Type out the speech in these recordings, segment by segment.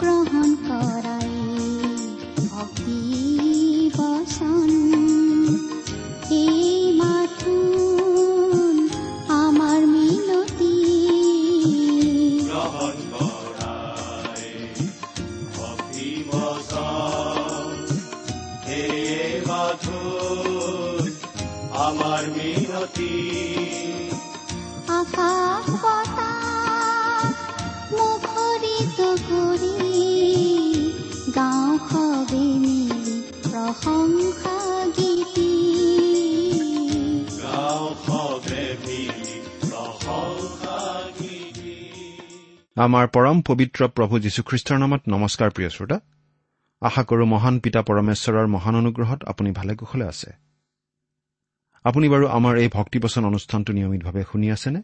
গ্ৰহণ কৰাই ভক্তি বচন আমাৰ পৰম পবিত্ৰ প্ৰভু যীশুখ্ৰীষ্টৰ নামত নমস্কাৰ প্ৰিয় শ্ৰোতা। আশা কৰোঁ মহান পিতা পৰমেশ্বৰৰ মহান অনুগ্ৰহত আপুনি ভালে কুশলে আছে। আপুনি বাৰু আমাৰ এই ভক্তিবচন অনুষ্ঠানটো নিয়মিতভাৱে শুনি আছেনে?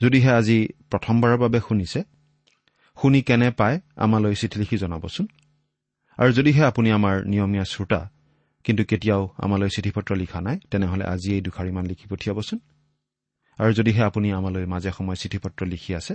যদিহে আজি প্ৰথমবাৰৰ বাবে শুনিছে শুনি কেনে পায় আমালৈ চিঠি লিখি জনাবচোন। আৰু যদিহে আপুনি আমাৰ নিয়মীয়া শ্ৰোতা কিন্তু কেতিয়াও আমালৈ চিঠি পত্ৰ লিখা নাই তেনেহ'লে আজি এই দুষাৰিমান লিখি পঠিয়াবচোন। আৰু যদিহে আপুনি আমালৈ মাজে সময়ে চিঠি পত্ৰ লিখি আছে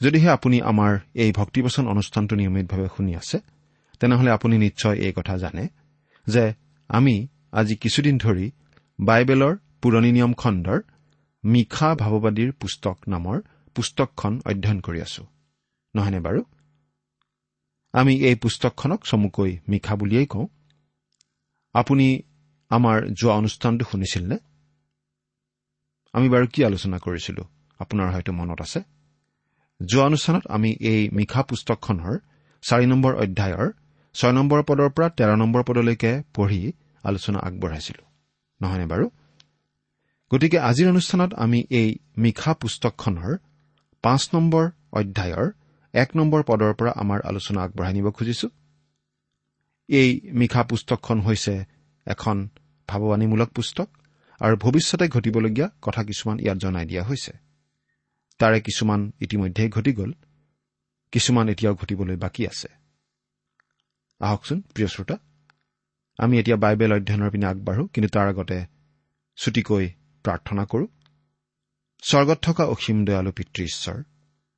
যদিহে আপুনি আমাৰ এই ভক্তিবচন অনুষ্ঠানটো নিয়মিতভাৱে শুনি আছে তেনেহলে আপুনি নিশ্চয় এই কথা জানে যে আমি আজি কিছুদিন ধৰি বাইবেলৰ পুৰণি নিয়ম খণ্ডৰ মিশা ভাৱবাদীৰ পুস্তক নামৰ পুস্তকখন অধ্যয়ন কৰি আছো। নহয়নে বাৰু? আমি এই পুস্তকখনক চমুকৈ মিশা বুলিয়েই কওঁ। আপুনি আমাৰ যোৱা অনুষ্ঠানটো শুনিছিল নে? আমি বাৰু কি আলোচনা কৰিছিলো? আপোনাৰ হয়তো মনত আছে। যোৱা অনুষ্ঠানত আমি এই মিশা পুস্তকখনৰ চাৰি নম্বৰ অধ্যায়ৰ ছয় নম্বৰ পদৰ পৰা তেৰ নম্বৰ পদলৈকে পঢ়ি আলোচনা আগবঢ়াইছিলো। নহয়নে বাৰু? গতিকে আজিৰ অনুষ্ঠানত আমি এই মিশা পুস্তকখনৰ পাঁচ নম্বৰ অধ্যায়ৰ এক নম্বৰ পদৰ পৰা আমাৰ আলোচনা আগবঢ়াই নিব খুজিছো। এই মিশা পুস্তকখন হৈছে এখন ভাৱবাণীমূলক পুস্তক আৰু ভৱিষ্যতে ঘটিবলগীয়া কথা কিছুমান ইয়াত জনাই দিয়া হৈছে। তাৰে কিছুমান ইতিমধ্যেই ঘটি গ'ল কিছুমান এতিয়াও ঘটিবলৈ বাকী আছে। আহকচোন প্ৰিয় শ্ৰোতা। আমি এতিয়া বাইবেল অধ্যয়নৰ পিনে আগবাঢ়ো কিন্তু তাৰ আগতে ছুটিকৈ প্ৰাৰ্থনা কৰো। স্বৰ্গত থকা অসীম দয়ালু পিতৃ ঈশ্বৰ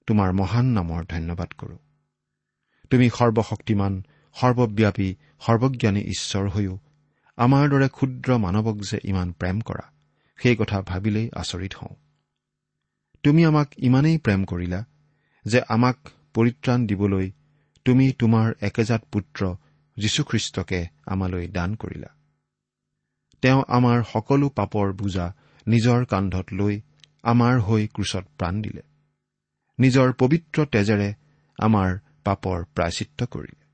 তোমাৰ মহান নামৰ ধন্যবাদ কৰো। তুমি সৰ্বশক্তিমান সৰ্বব্যাপী সৰ্বজ্ঞানী ঈশ্বৰ হৈও আমাৰ দৰে ক্ষুদ্ৰ মানৱক যে ইমান প্ৰেম কৰা সেই কথা ভাবিলেই আচৰিত হওঁ। তুমি আমাক ইমানেই প্ৰেম কৰিলা যে আমাক পৰিত্ৰাণ দিবলৈ তুমি তোমাৰ একেজাত পুত্ৰ যীশুখ্ৰীষ্টকে আমালৈ দান কৰিলা। তেওঁ আমাৰ সকলো পাপৰ বোজা নিজৰ কান্ধত লৈ আমাৰ হৈ ক্ৰুচত প্ৰাণ দিলে। নিজৰ পবিত্ৰ তেজেৰে আমাৰ পাপৰ প্ৰায়চিত্ৰ কৰিলে।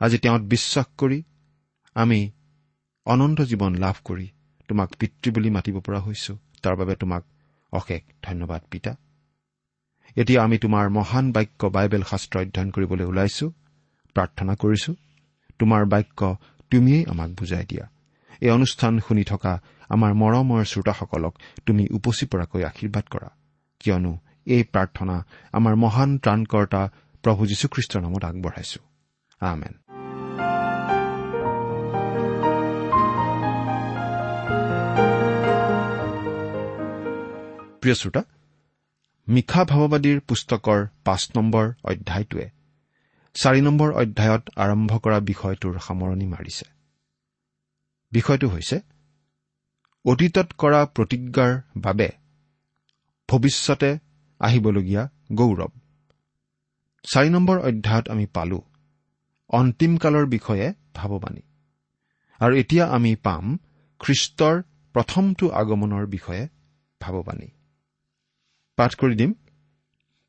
আজি তেওঁত বিশ্বাস কৰি আমি অনন্ত জীৱন লাভ কৰি তোমাক পিতৃ বুলি মাতিব পৰা হৈছো। তাৰ বাবে তোমাক অশেষ ধন্যবাদ পিতা। এতিয়া আমি তোমাৰ মহান বাক্য বাইবেল শাস্ত্ৰ অধ্যয়ন কৰিবলৈ ওলাইছো প্ৰাৰ্থনা কৰিছো। তোমাৰ বাক্য তুমিয়েই আমাক বুজাই দিয়া। এই অনুষ্ঠান শুনি থকা আমাৰ মৰমৰ শ্ৰোতাসকলক তুমি উপচি পৰাকৈ আশীৰ্বাদ কৰা। কিয়নো এই প্ৰাৰ্থনা আমাৰ মহান ত্ৰাণকৰ্তা প্ৰভু যীশুখ্ৰীষ্টৰ নামত আগবঢ়াইছো। আমেন। প্ৰিয় শ্ৰোতা মিশা ভাৱবাদীৰ পুস্তকৰ পাঁচ নম্বৰ অধ্যায়টোৱে চাৰি নম্বৰ অধ্যায়ত আৰম্ভ কৰা বিষয়টোৰ সামৰণি মাৰিছে। বিষয়টো হৈছে অতীতত কৰা প্ৰতিজ্ঞাৰ বাবে ভৱিষ্যতে আহিবলগীয়া গৌৰৱ। চাৰি নম্বৰ অধ্যায়ত আমি পালো অন্তিমকালৰ বিষয়ে ভাৱবাণী। আৰু এতিয়া আমি পাম খ্ৰীষ্টৰ প্ৰথমটো আগমনৰ বিষয়ে ভাৱবাণী। পাঠ কৰি দিম।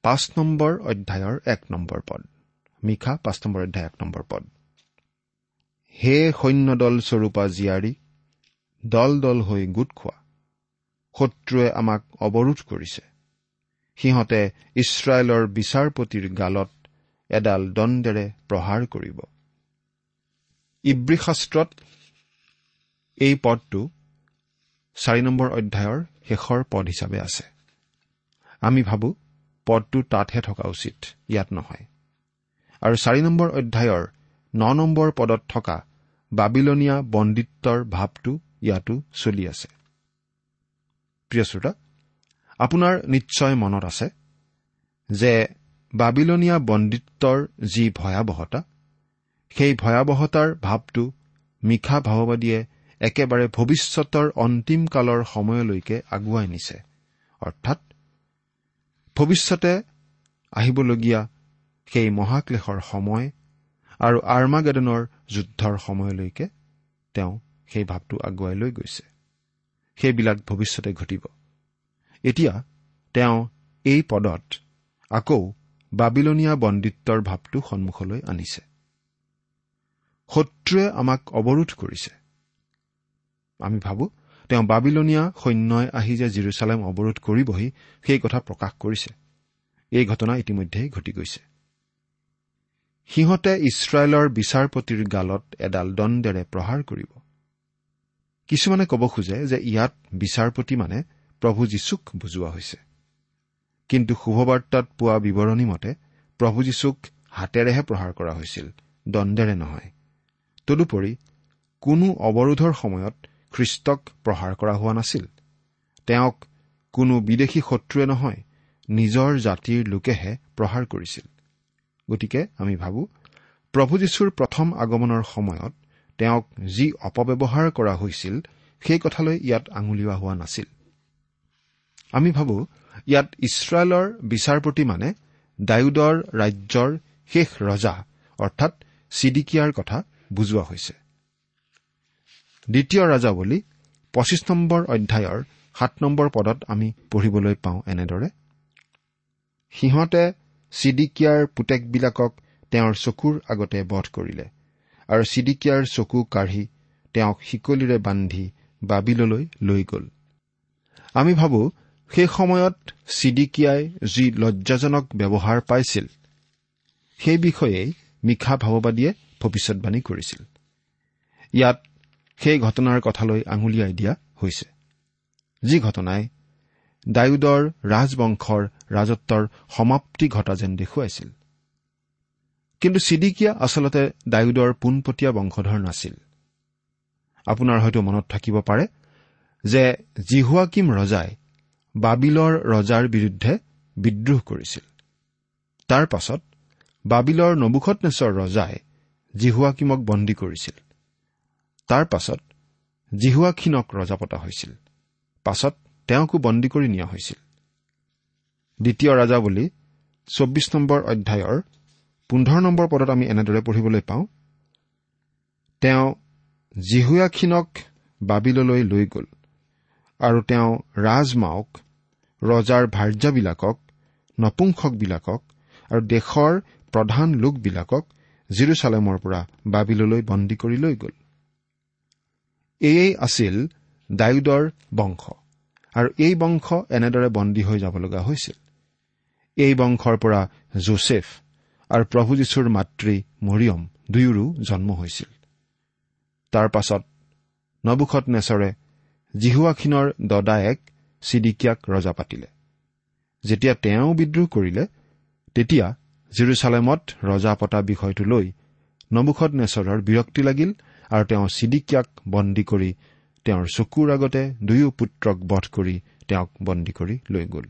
পাঁচ নম্বৰ অধ্যায়ৰ এক নম্বৰ পদ। মিশা পাঁচ নম্বৰ অধ্যায় এক নম্বৰ পদ। হে সৈন্যদল স্বৰূপা জীয়াৰী দল দল হৈ গোট খোৱা। শত্ৰুৱে আমাক অৱৰোধ কৰিছে। সিহঁতে ইছৰাইলৰ বিচাৰপতিৰ গালত এডাল দণ্ডেৰে প্ৰহাৰ কৰিব। ইব্ৰী শাস্ত্ৰত এই পদটো চাৰি নম্বৰ অধ্যায়ৰ শেষৰ পদ হিচাপে আছে। আমি ভাবো পদটো তাতহে থকা উচিত ইয়াত নহয়। আৰু চাৰি নম্বৰ অধ্যায়ৰ ন নম্বৰ পদত থকা বাবিলনীয়া বন্দিত্বৰ ভাৱটো ইয়াতো চলি আছে। প্ৰিয় শ্ৰোতা আপোনাৰ নিশ্চয় মনত আছে যে বাবিলনীয়া বন্দিত্বৰ যি ভয়াৱহতা সেই ভয়াৱহতাৰ ভাৱটো মিশা ভাৱবাদীয়ে একেবাৰে ভৱিষ্যতৰ অন্তিম কালৰ সময়লৈকে আগুৱাই নিছে। অৰ্থাৎ ভৱিষ্যতে আহিবলগীয়া সেই মহাক্লেশৰ সময় আৰু আৰ্মাগেডনৰ যুদ্ধৰ সময়লৈকে তেওঁ সেই ভাৱটো আগুৱাই লৈ গৈছে। সেইবিলাক ভৱিষ্যতে ঘটিব। এতিয়া তেওঁ এই পদত আকৌ বাবিলনীয়া বন্দিত্বৰ ভাৱটো সন্মুখলৈ আনিছে। শত্ৰুৱে আমাক অৱৰোধ কৰিছে। আমি ভাবো তেওঁ বাবিলনীয়া সৈন্যই আহি যে জিৰচালেম অৱৰোধ কৰিবহি সেই কথা প্ৰকাশ কৰিছে। এই ঘটনা ইতিমধ্যেই ঘটি গৈছে। সিহঁতে ইছৰাইলৰ বিচাৰপতিৰ গালত এডাল দণ্ডেৰে প্ৰহাৰ কৰিব। কিছুমানে ক'ব খোজে যে ইয়াত বিচাৰপতি মানে প্ৰভু যীশুক বুজোৱা হৈছে। কিন্তু শুভবাৰ্তাত পোৱা বিৱৰণী মতে প্ৰভু যীশুক হাতেৰেহে প্ৰহাৰ কৰা হৈছিল দণ্ডেৰে নহয়। তদুপৰি কোনো অৱৰোধৰ সময়ত খ্ৰীষ্টক প্ৰহাৰ কৰা হোৱা নাছিল। তেওঁক কোনো বিদেশী শত্ৰুৱে নহয় নিজৰ জাতিৰ লোকেহে প্ৰহাৰ কৰিছিল। গতিকে আমি ভাবো প্ৰভু যীশুৰ প্ৰথম আগমনৰ সময়ত তেওঁক যি অপব্যৱহাৰ কৰা হৈছিল সেই কথালৈ ইয়াত আঙুলিওৱা হোৱা নাছিল। আমি ভাবো ইয়াত ইছৰাইলৰ বিচাৰপতি মানে ডায়ুদৰ ৰাজ্যৰ শেষ ৰজা অৰ্থাৎ চিডিকিয়াৰ কথা বুজোৱা হৈছে। দ্বিতীয় ৰাজা বুলি পঁচিছ নম্বৰ অধ্যায়ৰ সাত নম্বৰ পদত আমি পঢ়িবলৈ পাওঁ এনেদৰে। সিহঁতে চিডিকিয়াৰ পুতেকবিলাকক তেওঁৰ চকুৰ আগতে বধ কৰিলে আৰু চিডিকিয়াৰ চকু কাঢ়ি তেওঁক শিকলিৰে বান্ধি বাবিললৈ লৈ গ'ল। আমি ভাবো সেই সময়ত চিডিকিয়াই যি লজ্জাজনক ব্যৱহাৰ পাইছিল সেই বিষয়েই মিশা ভাৱবাদীয়ে ভৱিষ্যৎবাণী কৰিছিল। ইয়াত সেই ঘটনাৰ কথালৈ আঙুলিয়াই দিয়া হৈছে। যি ঘটনাই ডায়ুদৰ ৰাজবংশৰ ৰাজত্বৰ সমাপ্তি ঘটা যেন দেখুৱাইছিল। কিন্তু চিডিকিয়া আচলতে ডায়ুদৰ পোনপটীয়া বংশধৰ নাছিল। আপোনাৰ হয়তো মনত থাকিব পাৰে যে জিহুৱাকিম ৰজাই বাবিলৰ ৰজাৰ বিৰুদ্ধে বিদ্ৰোহ কৰিছিল। তাৰ পাছত বাবিলৰ নবুখতনেশ্বৰ ৰজাই জিহুৱাকিমক বন্দী কৰিছিল। তাৰ পাছত জিহুৱাখিনক ৰজা পতা হৈছিল। পাছত তেওঁকো বন্দী কৰি নিয়া হৈছিল। দ্বিতীয় ৰাজা বুলি চৌব্বিছ নম্বৰ অধ্যায়ৰ পোন্ধৰ নম্বৰ পদত আমি এনেদৰে পঢ়িবলৈ পাওঁ তেওঁ জিহুৱাখিনক বাবিললৈ লৈ গ'ল আৰু তেওঁ ৰাজমাওক ৰজাৰ ভাৰ্যাবিলাকক নপুংসকবিলাকক আৰু দেশৰ প্ৰধান লোকবিলাকক জিৰচালেমৰ পৰা বাবিললৈ বন্দী কৰি লৈ গ'ল। এয়েই আছিল ডায়ুদৰ বংশ। আৰু এই বংশ এনেদৰে বন্দী হৈ যাব লগা হৈছিল। এই বংশৰ পৰা জোচেফ আৰু প্ৰভু যীশুৰ মাতৃ মৰিয়ম দুয়োৰো জন্ম হৈছিল। তাৰ পাছত নবুখত নেচৰে জিহুৱাখিনৰ দদায়েক চিডিকিয়াক ৰজা পাতিলে। যেতিয়া তেওঁ বিদ্ৰোহ কৰিলে তেতিয়া জিৰচালেমত ৰজা পতা বিষয়টো লৈ নবুখত নেচৰৰ বিৰক্তি লাগিল আৰু তেওঁ চিডিকিয়াক বন্দী কৰি তেওঁৰ চকুৰ আগতে দুয়ো পুত্ৰক বধ কৰি তেওঁক বন্দী কৰি লৈ গ'ল।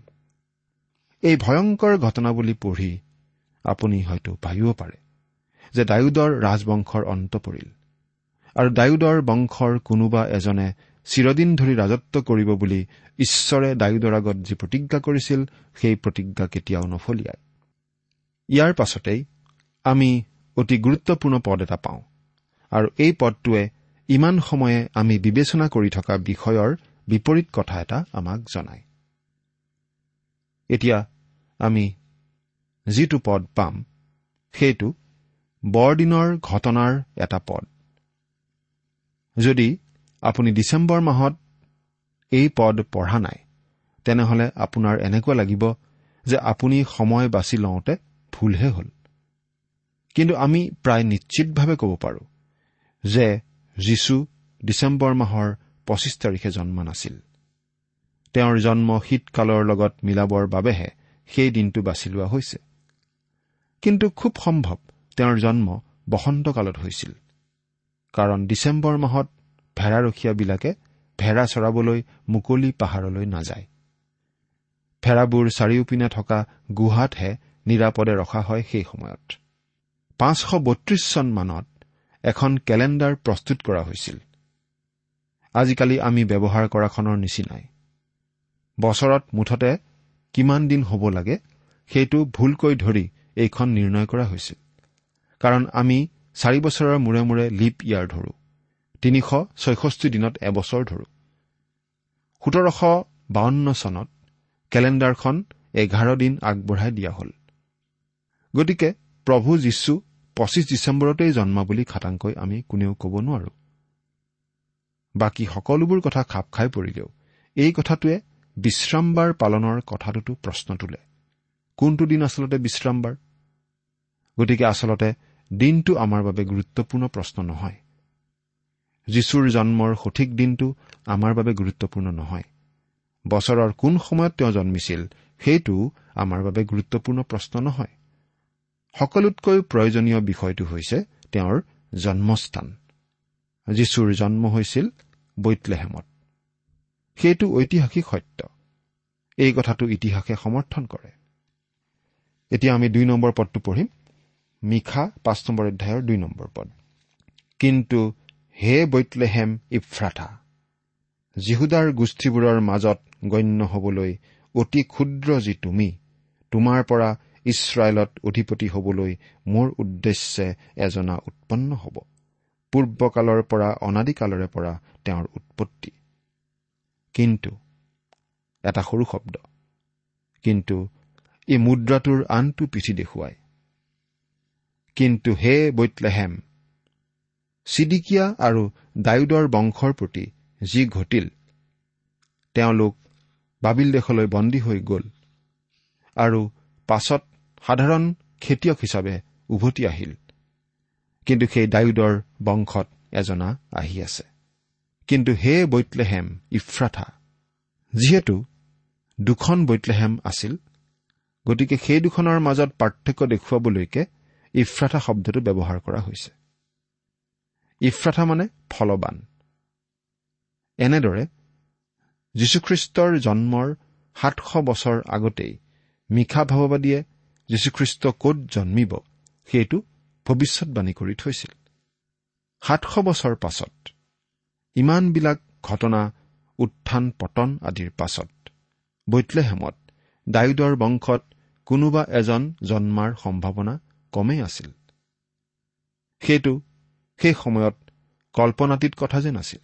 এই ভয়ংকৰ ঘটনাৱলী পঢ়ি আপুনি হয়তো ভাবিব পাৰে যে ডায়ুদৰ ৰাজবংশৰ অন্ত পৰিল আৰু ডায়ুদৰ বংশৰ কোনোবা এজনে চিৰদিন ধৰি ৰাজত্ব কৰিব বুলি ঈশ্বৰে ডায়ুদৰ আগত যি প্ৰতিজ্ঞা কৰিছিল সেই প্ৰতিজ্ঞা কেতিয়াও নফলিয়ায়। ইয়াৰ পাছতেই আমি অতি গুৰুত্বপূৰ্ণ পদ এটা পাওঁ। আৰু এই পদটোৱে ইমান সময়ে আমি বিবেচনা কৰি থকা বিষয়ৰ বিপৰীত কথা এটা আমাক জনায়। এতিয়া আমি যিটো পদ পাম সেইটো বৰদিনৰ ঘটনাৰ এটা পদ। যদি আপুনি ডিচেম্বৰ মাহত এই পদ পঢ়া নাই তেনেহলে আপোনাৰ এনেকুৱা লাগিব যে আপুনি সময় বাছি লওঁতে ভুলহে হ'ল। কিন্তু আমি প্ৰায় নিশ্চিতভাৱে ক'ব পাৰোঁ যে যীশু ডিচেম্বৰ মাহৰ পঁচিছ তাৰিখে জন্ম নাছিল। তেওঁৰ জন্ম শীতকালৰ লগত মিলাবৰ বাবেহে সেই দিনটো বাছি লোৱা হৈছে। কিন্তু খুব সম্ভৱ তেওঁৰ জন্ম বসন্তকালত হৈছিল। কাৰণ ডিচেম্বৰ মাহত ভেড়াৰখীয়াবিলাকে ভেড়া চৰাবলৈ মুকলি পাহাৰলৈ নাযায়। ভেড়াবোৰ চাৰিওপিনে থকা গুহাতহে নিৰাপদে ৰখা হয় সেই সময়ত। পাঁচশ বত্ৰিশ চন মানত এখন কেলেণ্ডাৰ প্ৰস্তুত কৰা হৈছিল। আজিকালি আমি ব্যৱহাৰ কৰাখনৰ নিচিনাই। বছৰত মুঠতে কিমান দিন হ'ব লাগে সেইটো ভুলকৈ ধৰি এইখন নিৰ্ণয় কৰা হৈছিল। কাৰণ আমি চাৰি বছৰৰ মূৰে মূৰে লিপ ইয়াৰ ধৰো। তিনিশ ছয়ষষ্ঠি দিনত এবছৰ ধৰো। সোতৰশ বাৱন্ন চনত কেলেণ্ডাৰখন এঘাৰ দিন আগবঢ়াই দিয়া হ'ল। গতিকে প্ৰভু যীশু পঁচিছ ডিচেম্বৰতেই জন্ম বুলি খাটাংকৈ আমি কোনেও ক'ব নোৱাৰো। বাকী সকলোবোৰ কথা খাপ খাই পৰিলেও এই কথাটোৱে বিশ্ৰামবাৰ পালনৰ কথাটোতো প্ৰশ্ন তোলে। কোনটো দিন আচলতে বিশ্ৰামবাৰ? গতিকে আচলতে দিনটো আমাৰ বাবে গুৰুত্বপূৰ্ণ প্ৰশ্ন নহয়। যীশুৰ জন্মৰ সঠিক দিনটো আমাৰ বাবে গুৰুত্বপূৰ্ণ নহয়। বছৰৰ কোন সময়ত তেওঁ জন্মিছিল সেইটোও আমাৰ বাবে গুৰুত্বপূৰ্ণ প্ৰশ্ন নহয়। সকলোতকৈ প্ৰয়োজনীয় বিষয়টো হৈছে তেওঁৰ জন্মস্থান। যীশুৰ জন্ম হৈছিল বৈতলেহেমত। সেইটো ঐতিহাসিক সত্য। এই কথাটো ইতিহাসে সমৰ্থন কৰে। এতিয়া আমি দুই নম্বৰ পদটো পঢ়িম। মিখা পাঁচ নম্বৰ অধ্যায়ৰ দুই নম্বৰ পদ। কিন্তু হে বৈতলেহেম ইফ্ৰাথা জিহুদাৰ গোষ্ঠীবোৰৰ মাজত গণ্য হবলৈ অতি ক্ষুদ্ৰ যি তুমি তোমাৰ পৰা ইছৰাইলত অধিপতি হবলৈ মোৰ উদ্দেশ্যে এজনা উৎপন্ন হ'ব। পূৰ্বকালৰ পৰা অনাদিকালৰে পৰা তেওঁৰ উৎপত্তি। কিন্তু এটা সৰু শব্দ। কিন্তু এই মুদ্ৰাটোৰ আনটো পিঠি দেখুৱায়। কিন্তু হে বৈতলেহেম চিডিকিয়া আৰু ডায়ুদৰ বংশৰ প্ৰতি যি ঘটিল তেওঁলোক বাবিল দেশলৈ বন্দী হৈ গ'ল আৰু পাছত সাধাৰণ খেতিয়ক হিচাপে উভতি আহিল। কিন্তু সেই ডায়ুদৰ বংশত এজনা আহি আছে। কিন্তু হে বৈতলেহেম ইফ্ৰাথা যিহেতু দুখন বৈতলেহেম আছিল গতিকে সেই দুখনৰ মাজত পাৰ্থক্য দেখুৱাবলৈকে ইফ্ৰাথা শব্দটো ব্যৱহাৰ কৰা হৈছে। ইফ্ৰাথা মানে ফলবান। এনেদৰে যীশুখ্ৰীষ্টৰ জন্মৰ সাতশ বছৰ আগতেই মিশা ভাৱবাদীয়ে যীশুখ্ৰীষ্ট ক'ত জন্মিব? সেইটো ভৱিষ্যৎবাণী কৰি থৈছিল। সাতশ বছৰ পাছত ইমানবিলাক ঘটনা উত্থান পতন আদিৰ পাছত বৈতলেহেমত ডায়ুদৰ বংশত কোনোবা এজন জন্মাৰ সম্ভাৱনা কমেই আছিল। সেইটো সেই সময়ত কল্পনাতীত কথা যে নাছিল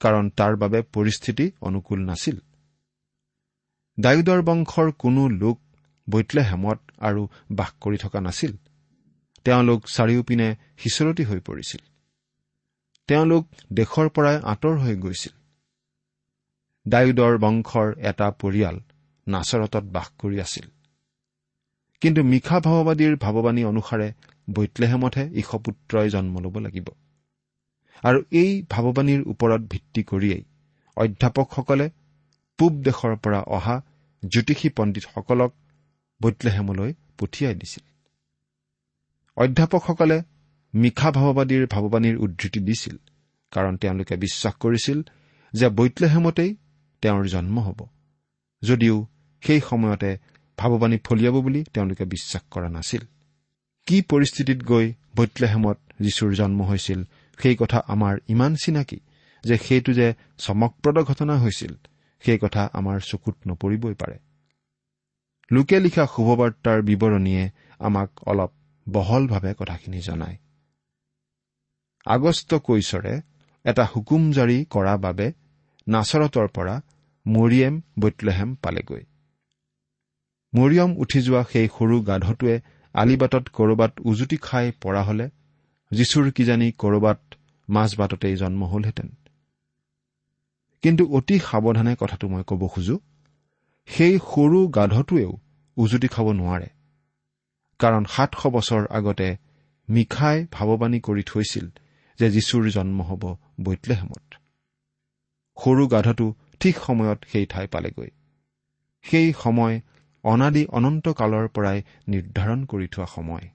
কাৰণ তাৰ বাবে পৰিস্থিতি অনুকূল নাছিল। ডায়ুদৰ বংশৰ কোনো লোক বৈতলেহেমত আৰু বাস কৰি থকা নাছিল। তেওঁলোক চাৰিওপিনে সিঁচৰতি হৈ পৰিছিল। তেওঁলোক দেশৰ পৰাই আঁতৰ হৈ গৈছিল। ডায়ুদৰ বংশৰ এটা পৰিয়াল নাচৰতত বাস কৰি আছিল। কিন্তু মিশা ভাৱবাদীৰ ভাৱবাণী অনুসাৰে বৈতলেহেমতহে ঈশপুত্ৰই জন্ম ল'ব লাগিব। আৰু এই ভাৱবাণীৰ ওপৰত ভিত্তি কৰিয়েই অধ্যাপকসকলে পূব দেশৰ পৰা অহা জ্যোতিষী পণ্ডিতসকলক বৈতলেহেমলৈ পঠিয়াই দিছিল। অধ্যাপকসকলে মিশা ভাৱবাদীৰ ভাৱবাণীৰ উদ্ধৃতি দিছিল কাৰণ তেওঁলোকে বিশ্বাস কৰিছিল যে বৈতলেহেমতেই তেওঁৰ জন্ম হ'ব। যদিও সেই সময়তে ভাৱবাণী ফলিয়াব বুলি তেওঁলোকে বিশ্বাস কৰা নাছিল। কি পৰিস্থিতিত গৈ বৈতলেহেমত যীশুৰ জন্ম হৈছিল সেই কথা আমাৰ ইমান চিনাকি যে সেইটো যে চমকপ্ৰদ ঘটনা হৈছিল সেই কথা আমাৰ চকুত নপৰিবই পাৰে। লোকে লিখা শুভবাৰ্তাৰ বিৱৰণীয়ে আমাক অলপ বহলভাৱে কথাখিনি জনায়। আগষ্ট কৈশৰে এটা হুকুম জাৰি কৰা বাবে নাচৰতৰ পৰা মৰিয়েম বৈতলেহেম পালেগৈ। মৰিয়ম উঠি যোৱা সেই সৰু গাধটোৱে আলিবাটত কৰবাত উজুতি খাই পৰা হলে যীশুৰ কিজানি কৰবাত মাজবাটতেই জন্ম হলহেঁতেন। কিন্তু অতি সাৱধানে কথাটো মই ক'ব খোজো। সেই সৰু গাধটোৱেও উজুতি খাব নোৱাৰে। কাৰণ সাতশ বছৰ আগতে মিখাই ভাৱবাণী কৰি থৈছিল যে যীশুৰ জন্ম হ'ব বৈতলেহেমত। সৰু গাধটো ঠিক সময়ত সেই ঠাই পালেগৈ। সেই সময় অনাদি অনন্ত কালৰ পৰাই নিৰ্ধাৰণ কৰি থোৱা সময়।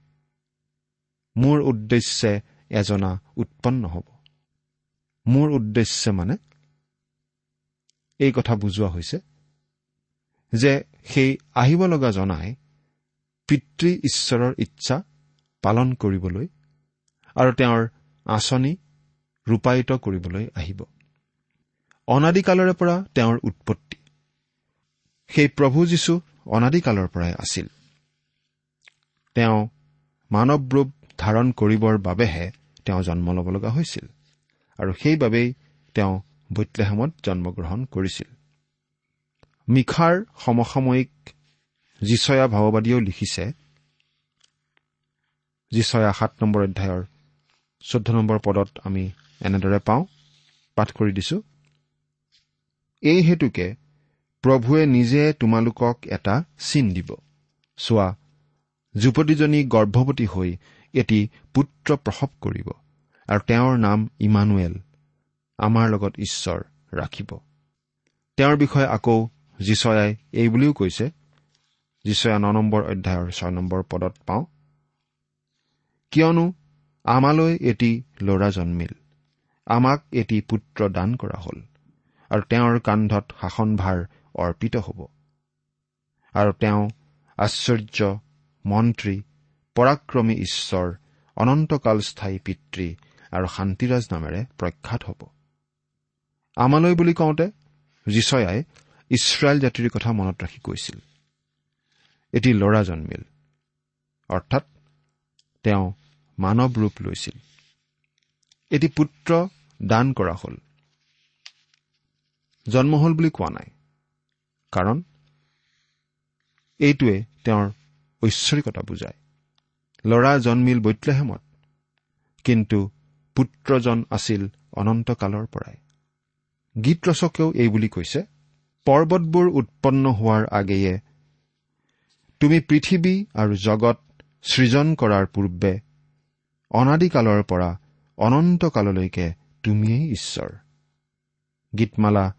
মোৰ উদ্দেশ্যে এজনা উৎপন্ন হ'ব। মোৰ উদ্দেশ্যে মানে? এই কথা বুজোৱা হৈছে যে সেই আহিব লগা জনাই পিতৃ ঈশ্বৰৰ ইচ্ছা পালন কৰিবলৈ আৰু তেওঁৰ আঁচনি ৰূপায়িত কৰিবলৈ আহিব। অনাদিকালৰে পৰা তেওঁৰ উৎপত্তি। সেই প্ৰভু যীশু অনাদিকালৰ পৰাই আছিল। তেওঁ মানৱ ৰূপ ধাৰণ কৰিবৰ বাবেহে তেওঁ জন্ম ল'ব লগা হৈছিল। আৰু সেইবাবেই তেওঁ বৈতলেহেমত জন্মগ্ৰহণ কৰিছিল। মিখাৰ সমসাময়িক যিচয়া ভাৱবাদীয়েও লিখিছে। যিচয়া সাত নম্বৰ অধ্যায়ৰ চৈধ্য নম্বৰ পদত আমি এনেদৰে পাওঁ পাঠ কৰি দিছো। এই হেতুকে প্ৰভুৱে নিজে তোমালোকক এটা চিন দিব। চোৱা যুৱতীজনী গৰ্ভৱতী হৈ এটি পুত্ৰ প্ৰসৱ কৰিব আৰু তেওঁৰ নাম ইমানুৱেল আমাৰ লগত ঈশ্বৰ ৰাখিব। তেওঁৰ বিষয়ে আকৌ যিচয়াই এই বুলিও কৈছে। যিচয়া ন নম্বৰ অধ্যায়ৰ ছয় নম্বৰ পদত পাওঁ। কিয়নো আমালৈ এটি ল'ৰা জন্মিল। আমাক এটি পুত্ৰ দান কৰা হ'ল আৰু তেওঁৰ কান্ধত শাসনভাৰ অৰ্পিত হ'ব। আৰু তেওঁ আশ্চৰ্য মন্ত্ৰী পৰাক্ৰমী ঈশ্বৰ অনন্তকাল স্থায়ী পিতৃ আৰু শান্তিৰাজ নামেৰে প্ৰখ্যাত হ'ব। আমালৈ বুলি কওঁতে যিচয়াই ইছৰাইল জাতিৰ কথা মনত ৰাখি কৈছিল। এটি ল'ৰা জন্মিল। অৰ্থাৎ তেওঁ মানৱ ৰূপ লৈছিল। এটি পুত্ৰ দান কৰা হ'ল। জন্ম হ'ল বুলি কোৱা নাই। কাৰণ এইটোৱে তেওঁৰ ঐশ্বৰিকতা বুজায়। ল'ৰা জন্মিল বৈতলেহেমত কিন্তু পুত্ৰজন আছিল অনন্তকালৰ পৰাই। গীত ৰচকেও এই বুলি কৈছে পৰ্বতবোৰ উৎপন্ন হোৱাৰ আগেয়ে তুমি পৃথিৱী আৰু জগত সৃজন কৰাৰ পূৰ্বে অনাদিকালৰ পৰা অনন্তকাললৈকে তুমিয়েই ঈশ্বৰ। গীতমালা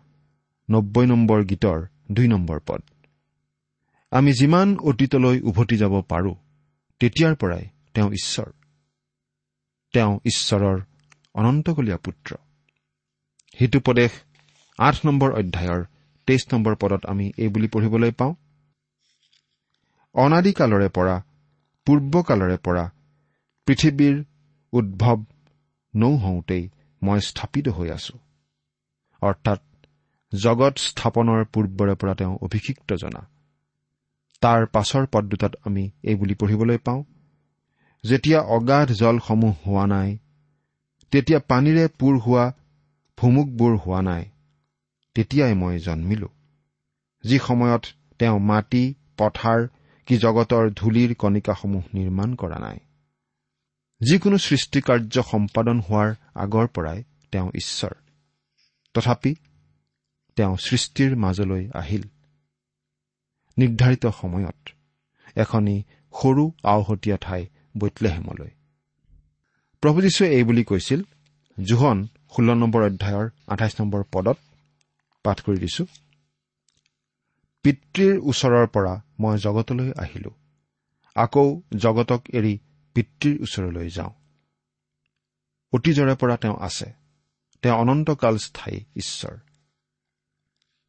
নব্বৈ নম্বৰ গীতৰ দুই নম্বৰ পদ। আমি যিমান অতীতলৈ উভতি যাব পাৰোঁ তেতিয়াৰ পৰাই তেওঁ ঈশ্বৰ। তেওঁ ঈশ্বৰৰ অনন্তকলীয়া পুত্ৰ। সিটোপদেশ আঠ নম্বৰ অধ্যায়ৰ তেইছ নম্বৰ পদত আমি এই বুলি পঢ়িবলৈ পাওঁ। অনাদিকালৰে পৰা পূৰ্বকালৰে পৰা পৃথিৱীৰ উদ্ভৱ নৌহওঁতেই মই স্থাপিত হৈ আছো। অৰ্থাৎ জগত স্থাপনৰ পূৰ্বৰে পৰা তেওঁ অভিষিক্ত জনা তাৰ পাছৰ পদ দুটাত আমি এই বুলি পঢ়িবলৈ পাওঁ। যেতিয়া অগাধ জলসমূহ হোৱা নাই তেতিয়া পানীৰে পূৰ হোৱা ভুমুকবোৰ হোৱা নাই তেতিয়াই মই জন্মিলো। যি সময়ত তেওঁ মাটি পথাৰ কি জগতৰ ধূলিৰ কণিকাসমূহ নিৰ্মাণ কৰা নাই। যিকোনো সৃষ্টিকাৰ্য সম্পাদন হোৱাৰ আগৰ পৰাই তেওঁ ঈশ্বৰ। তথাপি তেওঁ সৃষ্টিৰ মাজলৈ আহিল। নিৰ্ধাৰিত সময়ত এখনি সৰু আওহতীয়া ঠাই বৈতলেহেমলৈ। প্ৰভু যীশুৱে এই বুলি কৈছিল জোহন ষোল্ল নম্বৰ অধ্যায়ৰ আঠাইছ নম্বৰ পদত পাঠ কৰি দিছো। পিতৃৰ ওচৰৰ পৰা মই জগতলৈ আহিলো। আকৌ জগতক এৰি পিতৃৰ ওচৰলৈ যাওঁ। অতীজৰে পৰা তেওঁ আছে। তেওঁ অনন্তকাল স্থায়ী ঈশ্বৰ।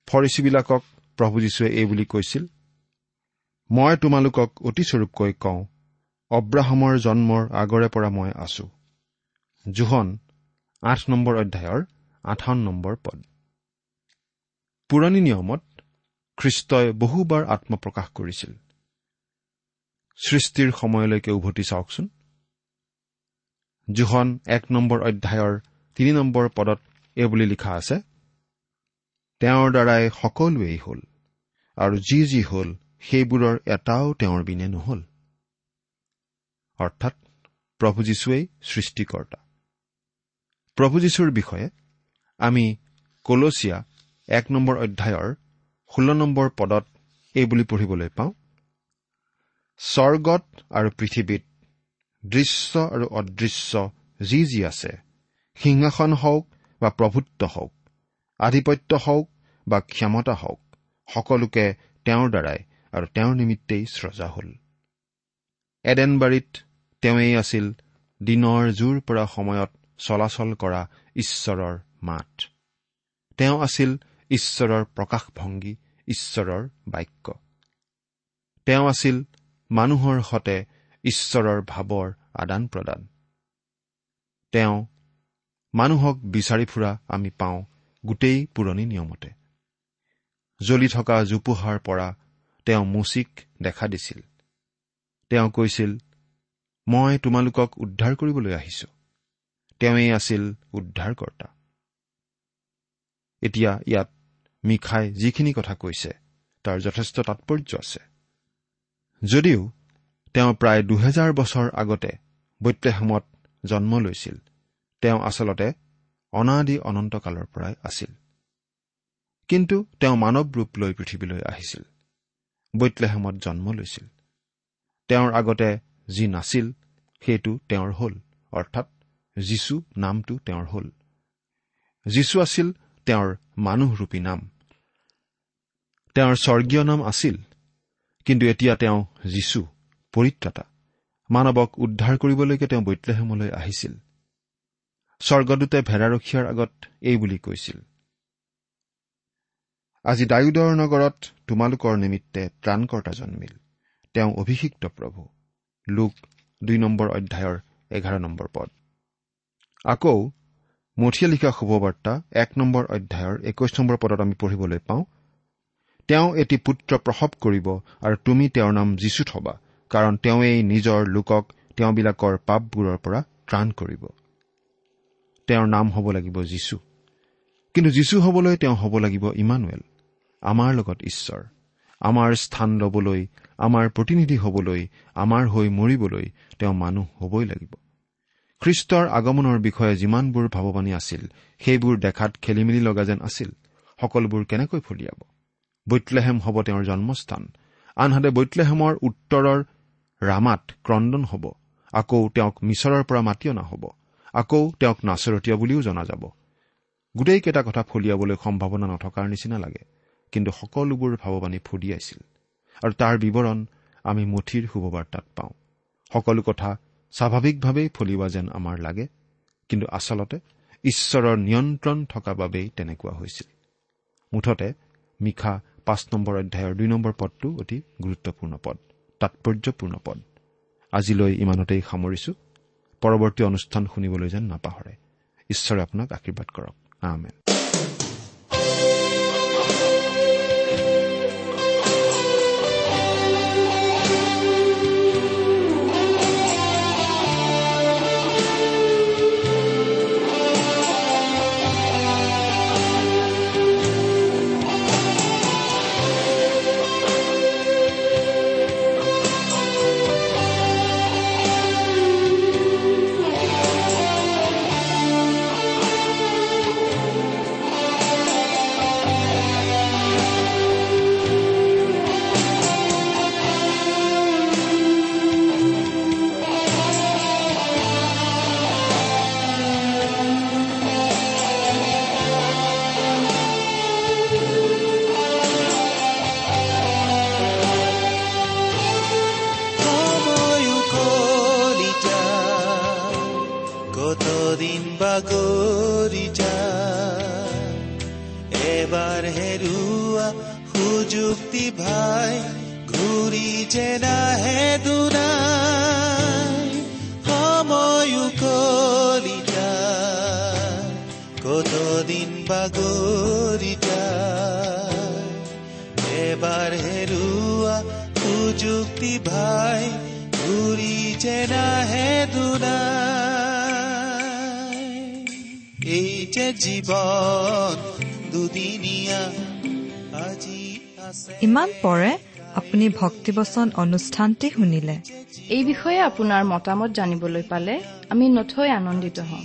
ফৰিচীবিলাকক প্ৰভু যীশুৱে এই বুলি কৈছিল মই তোমালোকক অতিস্বৰূপকৈ কওঁ অব্ৰাহামৰ জন্মৰ আগৰে পৰা মই আছো। জোহন আঠ নম্বৰ অধ্যায়ৰ আঠাৱন্ন নম্বৰ পদ। পুৰণি নিয়মত খ্ৰীষ্টই বহুবাৰ আত্মপ্ৰকাশ কৰিছিল। সৃষ্টিৰ সময়লৈকে উভতি চাওকচোন। জোহন এক নম্বৰ অধ্যায়ৰ তিনি নম্বৰ পদত এইবুলি লিখা আছে তেওঁৰ দ্বাৰাই সকলোৱেই হ'ল আৰু যি যি হ'ল সেইবোৰৰ এটাও তেওঁৰ বিনে নহল। অৰ্থাৎ প্ৰভু যীশুৱেই সৃষ্টিকৰ্তা। প্ৰভু যীশুৰ বিষয়ে আমি কলচীয়া এক নম্বৰ অধ্যায়ৰ ষোল্ল নম্বৰ পদত এই বুলি পঢ়িবলৈ পাওঁ। স্বৰ্গত আৰু পৃথিৱীত দৃশ্য আৰু অদৃশ্য যি যি আছে সিংহাসন হওক বা প্ৰভুত্ব হওক আধিপত্য হওক বা ক্ষমতা হওক সকলোকে তেওঁৰ দ্বাৰাই আৰু তেওঁৰ নিমিত্তেই স্ৰজা হ'ল। এডেনবাৰীত তেওঁৱেই আছিল দিনৰ জোৰ পৰা সময়ত চলাচল কৰা ঈশ্বৰৰ মাত। তেওঁ আছিল ঈশ্বৰৰ প্ৰকাশভংগী ঈশ্বৰৰ বাক্য। তেওঁ আছিল মানুহৰ সতে ঈশ্বৰৰ ভাৱৰ আদান প্ৰদান তেওঁ মানুহক বিচাৰি ফুৰা আমি পাওঁ গোটেই পুৰণি নিয়মতে। জ্বলি থকা জোপোহাৰ পৰা তেওঁ মুচিক দেখা দিছিল। তেওঁ কৈছিল মই তোমালোকক উদ্ধাৰ কৰিবলৈ আহিছো। তেওঁৱেই আছিল উদ্ধাৰকৰ্তা। এতিয়া ইয়াত মিখাই যিখিনি কথা কৈছে তাৰ যথেষ্ট তাৎপৰ্য আছে। যদিও তেওঁ প্ৰায় দুহেজাৰ বছৰ আগতে বৈত্ৰেহামত জন্ম লৈছিল তেওঁ আচলতে অনাদি অনন্তকালৰ পৰাই আছিল। কিন্তু তেওঁ মানৱ ৰূপ লৈ পৃথিৱীলৈ আহিছিল। বৈত্লেহেমত জন্ম লৈছিল। তেওঁৰ আগতে যি নাছিল সেইটো তেওঁৰ হ'ল অৰ্থাৎ যীচু নামটো তেওঁৰ হ'ল। যীচু আছিল তেওঁৰ মানুহৰূপী নাম। তেওঁৰ স্বৰ্গীয় নাম আছিল। কিন্তু এতিয়া তেওঁ যীচু পৰিত্ৰাতা মানৱক উদ্ধাৰ কৰিবলৈকে তেওঁ বৈত্লেহেমলৈ আহিছিল। স্বৰ্গদূতে ভেড়াৰখীয়াৰ আগত এই বুলি কৈছিল আজি ডায়ুদৰ নগৰত তোমালোকৰ নিমিত্তে ত্ৰাণকৰ্তা জন্মিল। তেওঁ অভিষিক্ত প্ৰভু। লোক দুই নম্বৰ অধ্যায়ৰ এঘাৰ নম্বৰ পদ। আকৌ মঠিয়া লিখা শুভবাৰ্তা এক নম্বৰ অধ্যায়ৰ একৈশ নম্বৰ পদত আমি পঢ়িবলৈ পাওঁ তেওঁ এটি পুত্ৰ প্ৰসৱ কৰিব আৰু তুমি তেওঁৰ নাম যীচু থবা কাৰণ তেওঁৱেই নিজৰ লোকক তেওঁবিলাকৰ পাপবোৰৰ পৰা ত্ৰাণ কৰিব। তেওঁৰ নাম হ'ব লাগিব যীচু কিন্তু যীচু হ'বলৈ তেওঁ হ'ব লাগিব ইমানুৱেল আমাৰ লগত ঈশ্বৰ। আমাৰ স্থান ল'বলৈ আমাৰ প্ৰতিনিধি হ'বলৈ আমাৰ হৈ মৰিবলৈ তেওঁ মানুহ হ'বই লাগিব। খ্ৰীষ্টৰ আগমনৰ বিষয়ে যিমানবোৰ ভাৱবাণী আছিল সেইবোৰ দেখাত খেলি মেলি লগা যেন আছিল সকলোবোৰ কেনেকৈ ফলিয়াব? বৈতলেহেম হ'ব তেওঁৰ জন্মস্থান। আনহাতে বৈতলেহেমৰ উত্তৰৰ ৰামাত ক্ৰদন হ'ব। আকৌ তেওঁক মিছৰৰ পৰা মাতি অনা হ'ব। আকৌ তেওঁক নাচৰতীয়া বুলিও জনা যাব। গোটেইকেইটা কথা ফলিয়াবলৈ সম্ভাৱনা নথকাৰ নিচিনা লাগে। কিন্তু সকলোবোৰ ভাৱবাণী ফুদিয়াইছিল আৰু তাৰ বিৱৰণ আমি মুঠিৰ শুভবাৰ্তাত পাওঁ। সকলো কথা স্বাভাৱিকভাৱেই ফলিওৱা যেন আমাৰ লাগে। কিন্তু আচলতে ঈশ্বৰৰ নিয়ন্ত্ৰণ থকা বাবেই তেনেকুৱা হৈছিল। মুঠতে মিশা পাঁচ নম্বৰ অধ্যায়ৰ দুই নম্বৰ পদটো অতি গুৰুত্বপূৰ্ণ পদ তাৎপৰ্যপূৰ্ণ পদ। আজিলৈ ইমানতেই সামৰিছো। পৰৱৰ্তী অনুষ্ঠান শুনিবলৈ যেন নাপাহৰে। ঈশ্বৰে আপোনাক আশীৰ্বাদ কৰক। আমেন। কতদিন বাগৰিতা এবাৰ হেৰুৱা সুযুক্তি ভাই ঘূৰি যে নাহে দুনাই। এই যে জীৱন দুদিনীয়া আজি আছে ইমান পৰে আপুনি ভক্তিবচন অনুষ্ঠানটি শুনিলে। এই বিষয়ে আপোনাৰ মতামত জানিবলৈ পালে আমি নথৈ আনন্দিত হ'ম।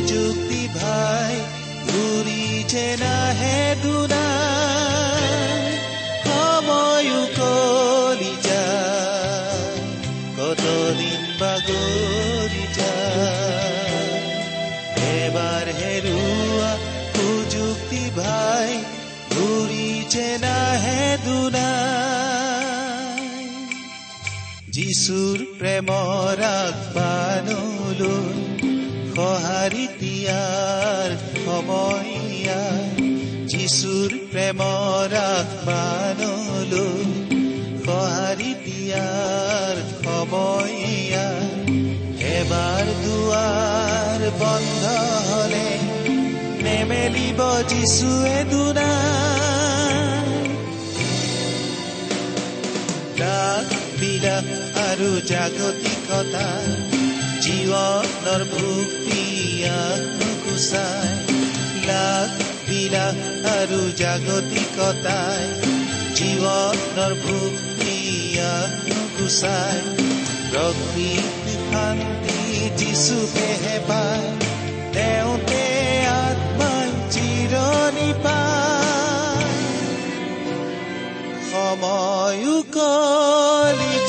সুযুক্তি ভাই যে নাহে দুনাই সময়ো কলি যায় কতদিন বাগৰি যায় এবাৰ হেৰুৱা সুযুক্তি ভাই ঘূৰি যে নাহে দুনাই যিচুৰ প্ৰেমৰ আগবানলৈ সঁহাৰি দিয়াৰ সময়া যিচুৰ প্ৰেমৰ আগবানলৈ সঁহাৰি দিয়াৰ সময়া এবাৰ দুৱাৰ বন্ধ হলে নেমেলিব যিচুৱে দুনাই ডাক বিলাস আৰু জাগতিকতা জীৱনৰ ভুক্তিয়াক নুগুচাই লাখ বিলাস আৰু জাগতিকতাই জীৱনৰ ভুক্তিয়াক নুগুচাই প্ৰকৃতি শান্তি যিচুকেহে পায় তেওঁতে আত্মাই চিৰণি পায় সময়ো কলি